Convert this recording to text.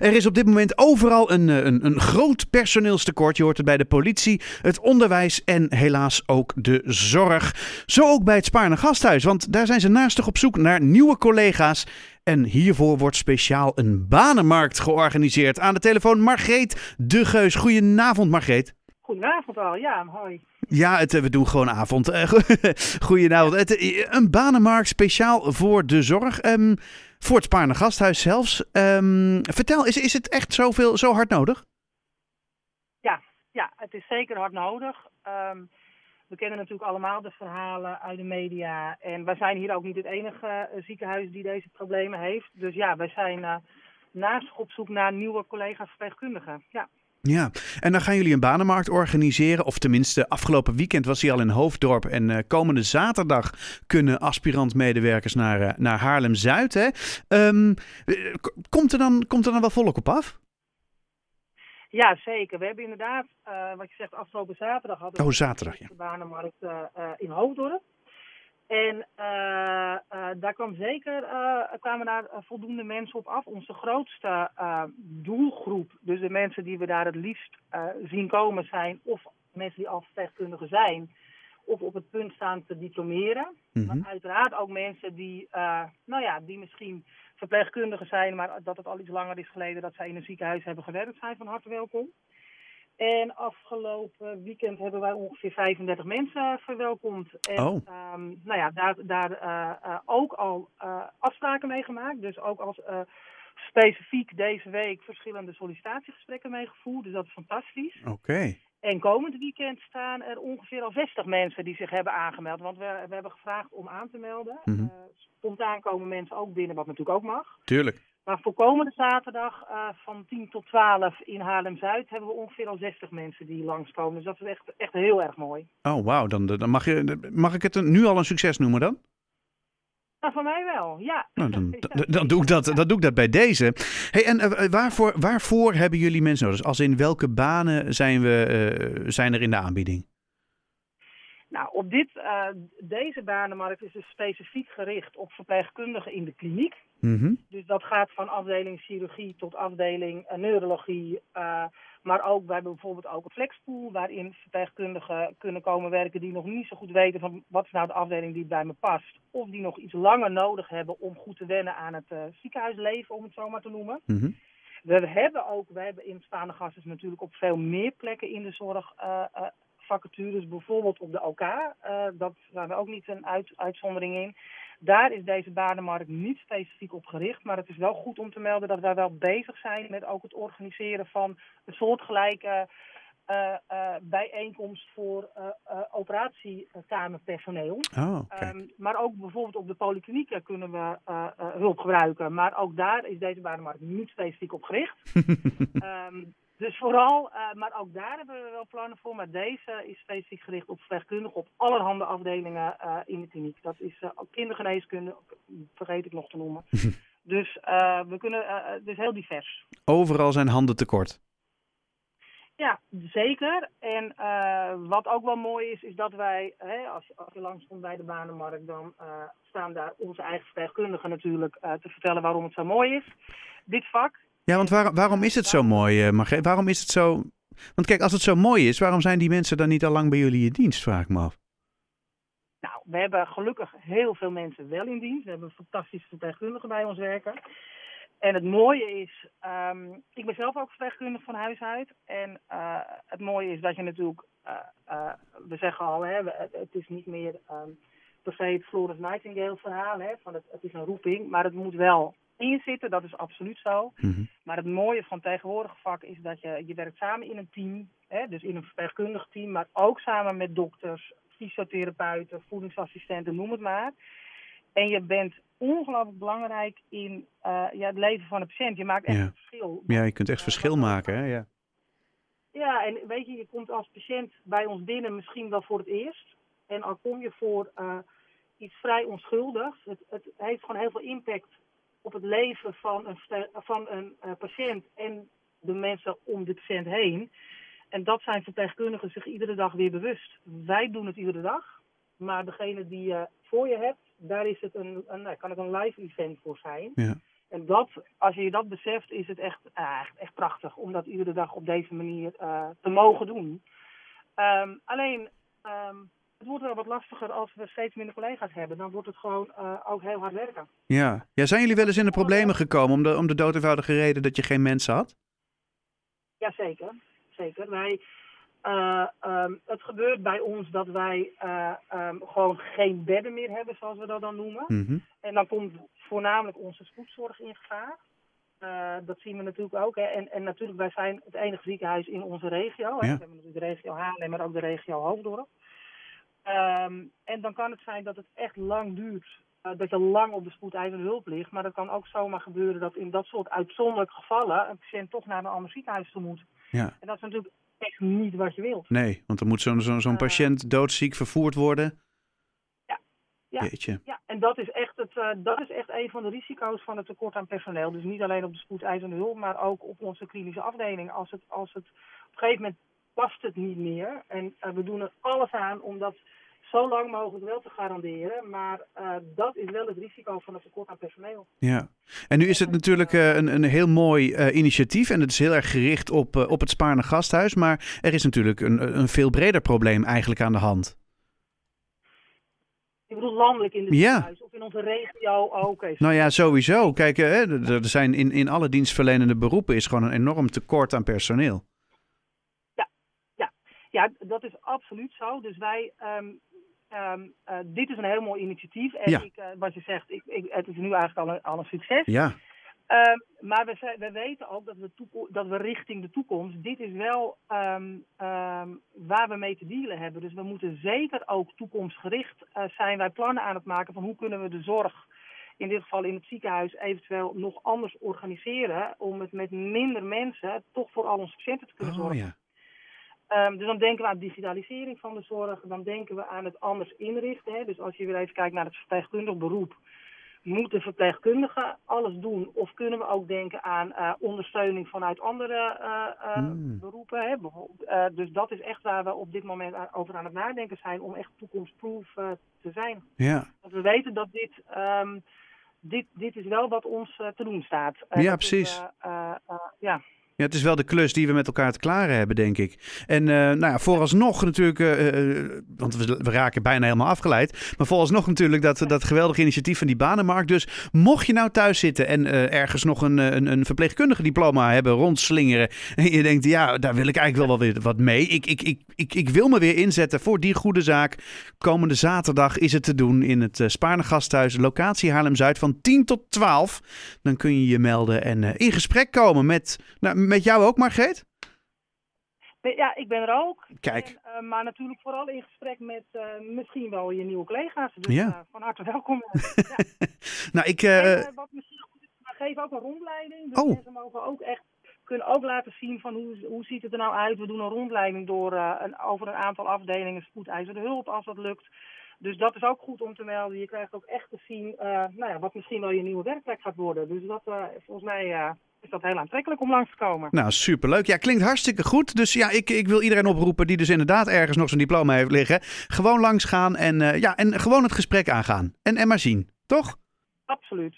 Er is op dit moment overal een, eh, een, een groot personeelstekort. Je hoort het bij de politie, het onderwijs en helaas ook de zorg. Zo ook bij het Spaarne Gasthuis, want daar zijn ze naastig op zoek naar nieuwe collega's. En hiervoor wordt speciaal een banenmarkt georganiseerd. Aan de telefoon Margreet de Geus. Goedenavond Margreet. Goedenavond al, ja, hoi. Ja, het, we doen gewoon avond. Eh, Goedenavond. Het, eh, een banenmarkt speciaal voor de zorg. ehm, voor het Spaarne Gasthuis zelfs. Ehm, vertel, is, is het echt zoveel, zo hard nodig? Ja, ja, het is zeker hard nodig. Ehm, we kennen natuurlijk allemaal de verhalen uit de media. En wij zijn hier ook niet het enige eh, ziekenhuis die deze problemen heeft. Dus ja, wij zijn eh naast op zoek naar nieuwe collega's verpleegkundigen. Ja. Ja, en dan gaan jullie een banenmarkt organiseren. Of tenminste, afgelopen weekend was hij al in Hoofddorp. En eh, komende zaterdag kunnen aspirant-medewerkers naar, eh, naar Haarlem-Zuid. Hè? Ehm, eh, komt, er dan, komt er dan wel volk op af? ja, zeker. We hebben inderdaad, wat je zegt, afgelopen zaterdag hadden we Oh, zaterdag, ja. de banenmarkt in Hoofddorp. En eh, eh, daar kwam zeker, eh, kwamen daar voldoende mensen op af. Onze grootste doelgroep, dus de mensen die we daar het liefst zien komen zijn, of mensen die al verpleegkundigen zijn, of op het punt staan te diplomeren. Mhm. Maar uiteraard ook mensen die, nou ja, die misschien verpleegkundigen zijn, maar dat het al iets langer is geleden dat zij in een ziekenhuis hebben gewerkt, zijn van harte welkom. En afgelopen weekend hebben wij ongeveer 35 mensen verwelkomd. En Oh. ehm, nou ja, daar, daar eh, eh, ook al eh, afspraken mee gemaakt. Dus ook als specifiek deze week verschillende sollicitatiegesprekken meegevoerd. Dus dat is fantastisch. Oké. En komend weekend staan er ongeveer al 60 mensen die zich hebben aangemeld. Want we, we hebben gevraagd om aan te melden. Eh, spontaan komen mensen ook binnen, wat natuurlijk ook mag. Tuurlijk. Maar voor komende zaterdag eh, van 10 tot 12 in Haarlem-Zuid hebben we ongeveer al 60 mensen die langskomen. Dus dat is echt, echt heel erg mooi. Oh, wauw. Dan, dan mag, je, mag ik het nu al een succes noemen dan? Nou, van mij wel, ja. Nou, dan, Ja, dan, dan doe ik dat, dan doe ik dat bij deze. Hey, en eh, waarvoor, waarvoor hebben jullie mensen nodig? Als in welke banen zijn, we, eh, zijn er in de aanbieding? Nou, op dit, eh, deze banenmarkt is dus specifiek gericht op verpleegkundigen in de kliniek. Mhm. Dus dat gaat van afdeling chirurgie tot afdeling eh, neurologie. eh, maar ook, hebben bijvoorbeeld ook een flexpool waarin verpleegkundigen kunnen komen werken die nog niet zo goed weten van wat is nou de afdeling die bij me past. Of die nog iets langer nodig hebben om goed te wennen aan het ziekenhuisleven, om het zo maar te noemen. Mhm. We hebben ook, we hebben in staande gasten natuurlijk op veel meer plekken in de zorg eh, vacatures, bijvoorbeeld op de OK. eh, dat zijn we ook niet een uit, uitzondering in. Daar is deze banenmarkt niet specifiek op gericht, maar het is wel goed om te melden dat wij wel bezig zijn met ook het organiseren van een soortgelijke eh, eh, bijeenkomst voor operatiekamerpersoneel. Oh. Ehm, maar ook bijvoorbeeld op de polyklinieken kunnen we hulp gebruiken. Maar ook daar is deze banenmarkt niet specifiek op gericht. Ehm, dus vooral, eh, maar ook daar hebben we wel plannen voor. Maar deze is specifiek gericht op verpleegkundigen op allerhande afdelingen eh, in de kliniek. Dat is ook kindergeneeskunde, vergeet ik nog te noemen. dus uh, we kunnen, uh, het is heel divers. Overal zijn handen tekort. Ja, zeker. En uh, wat ook wel mooi is, is dat wij, hè, als, je, als je langskomt bij de banenmarkt, dan uh, staan daar onze eigen verpleegkundigen natuurlijk uh, te vertellen waarom het zo mooi is. Dit vak. Ja, want waar, waarom is het zo mooi, Margreet? Waarom is het zo... Want kijk, als het zo mooi is, waarom zijn die mensen dan niet al lang bij jullie in dienst, vraag ik me af. Nou, we hebben gelukkig heel veel mensen wel in dienst. We hebben fantastische verpleegkundigen bij ons werken. En het mooie is, um, ik ben zelf ook verpleegkundige van huis uit. En uh, het mooie is dat je natuurlijk, uh, uh, we zeggen al, hè, het, het is niet meer um, per se het Florence Nightingale verhaal. Hè, van het, het is een roeping, maar het moet wel in zitten, dat is absoluut zo. Mm-hmm. Maar het mooie van tegenwoordig vak is dat je, je werkt samen in een team. Hè, dus in een verpleegkundig team, maar ook samen met dokters, fysiotherapeuten, voedingsassistenten, noem het maar. En je bent ongelooflijk belangrijk in uh, ja, het leven van de patiënt. Je maakt echt Ja. een verschil. Ja, je kunt echt verschil maken, hè? Ja. Ja, en weet je, je komt als patiënt bij ons binnen misschien wel voor het eerst. En al kom je voor uh, iets vrij onschuldigs. Het, het, heeft gewoon heel veel impact op het leven van een, van een uh, patiënt en de mensen om de patiënt heen. En dat zijn verpleegkundigen zich iedere dag weer bewust. Wij doen het iedere dag. Maar degene die je voor je hebt, daar is het een, een, kan het een live event voor zijn. Ja. En dat, als je je dat beseft, is het echt, uh, echt prachtig om dat iedere dag op deze manier uh, te mogen doen. Um, alleen, um, het wordt wel wat lastiger als we steeds minder collega's hebben. Dan wordt het gewoon uh, ook heel hard werken. Ja. ja, zijn jullie wel eens in de problemen gekomen om de, om de dood eenvoudige reden dat je geen mensen had? Jazeker, zeker. Wij, uh, um, het gebeurt bij ons dat wij uh, um, gewoon geen bedden meer hebben, zoals we dat dan noemen. Mm -hmm. En dan komt voornamelijk onze spoedzorg in gevaar. Uh, dat zien we natuurlijk ook. Hè. En, en natuurlijk, wij zijn het enige ziekenhuis in onze regio. Hè. Ja. We hebben natuurlijk de regio Haarlem, maar ook de regio Hoofddorp. Um, en dan kan het zijn dat het echt lang duurt. Uh, dat je lang op de spoedeisende hulp ligt. Maar dat kan ook zomaar gebeuren dat in dat soort uitzonderlijke gevallen... een patiënt toch naar een ander ziekenhuis toe moet. Ja. En dat is natuurlijk echt niet wat je wilt. Nee, want dan moet zo'n zo'n zo'n Uh, patiënt doodziek vervoerd worden. Ja. Ja. Jeetje. Ja, en dat is, echt het, uh, dat is echt een van de risico's van het tekort aan personeel. Dus niet alleen op de spoedeisende hulp, maar ook op onze klinische afdeling. Als het, als het op een gegeven moment past het niet meer. En uh, we doen er alles aan om dat zo lang mogelijk wel te garanderen. Maar uh, dat is wel het risico van het tekort aan personeel. Ja, en nu is het natuurlijk uh, een, een heel mooi uh, initiatief en het is heel erg gericht op, op het Spaarne Gasthuis. Maar er is natuurlijk een, een veel breder probleem eigenlijk aan de hand. Ik bedoel landelijk in het Ja. of in onze regio ook. Nou ja, sowieso. Kijk, hè, er zijn in, in alle dienstverlenende beroepen is gewoon een enorm tekort aan personeel. Ja, dat is absoluut zo. Dus wij, um, um, uh, dit is een heel mooi initiatief. En Ja. ik, uh, wat je zegt, ik, ik, het is nu eigenlijk al een, al een succes. Ja, Um, maar we, weten ook dat we, dat we richting de toekomst, dit is wel waar we mee te dealen hebben. Dus we moeten zeker ook toekomstgericht uh, zijn wij plannen aan het maken van hoe kunnen we de zorg, in dit geval in het ziekenhuis, eventueel nog anders organiseren. Om het met minder mensen toch voor al onze patiënten te kunnen oh zorgen. ja. Um, dus dan denken we aan digitalisering van de zorg. Dan denken we aan het anders inrichten. Hè. Dus als je weer even kijkt naar het verpleegkundig beroep. Moeten verpleegkundigen alles doen? Of kunnen we ook denken aan uh, ondersteuning vanuit andere uh, uh, Mm. beroepen? Hè? Dus dat is echt waar we op dit moment aan- over aan het nadenken zijn. Om echt toekomstproof te zijn. Ja, Want we weten dat dit, um, dit, dit is wel wat ons te doen staat. Ja, is, precies. ja. Ja, het is wel de klus die we met elkaar te klaren hebben, denk ik. En eh, nou ja, vooralsnog natuurlijk, eh, eh, want we, we raken bijna helemaal afgeleid. Maar vooralsnog natuurlijk dat, dat geweldige initiatief van die banenmarkt. Dus mocht je nou thuis zitten en ergens nog een, een, een verpleegkundige diploma hebben rondslingeren. En je denkt, ja, daar wil ik eigenlijk wel wel weer wat mee. Ik, ik, ik, ik, ik wil me weer inzetten voor die goede zaak. Komende zaterdag is het te doen in het uh, Spaarne Gasthuis, locatie Haarlem-Zuid van 10 tot 12. Dan kun je je melden en in gesprek komen met, nou, met jou ook, Margreet? Ja, ik ben er ook. Kijk. En, uh, maar natuurlijk vooral in gesprek met uh, misschien wel je nieuwe collega's. Dus Ja. uh, van harte welkom. ja. nou, ik... En, wat misschien goed is, maar geef ook een rondleiding. Dus Oh. mensen mogen ook echt kunnen ook laten zien van hoe, hoe ziet het er nou uit. We doen een rondleiding door een, over een aantal afdelingen spoedeisende hulp als dat lukt. Dus dat is ook goed om te melden. Je krijgt ook echt te zien nou ja, wat misschien wel je nieuwe werkplek gaat worden. Dus dat volgens mij is dat heel aantrekkelijk om langs te komen. Nou, superleuk. Ja, klinkt hartstikke goed. Dus ja, ik, ik wil iedereen oproepen die dus inderdaad ergens nog zijn diploma heeft liggen. Gewoon langs gaan en, uh, ja, en gewoon het gesprek aangaan. En, en maar zien, toch? Absoluut.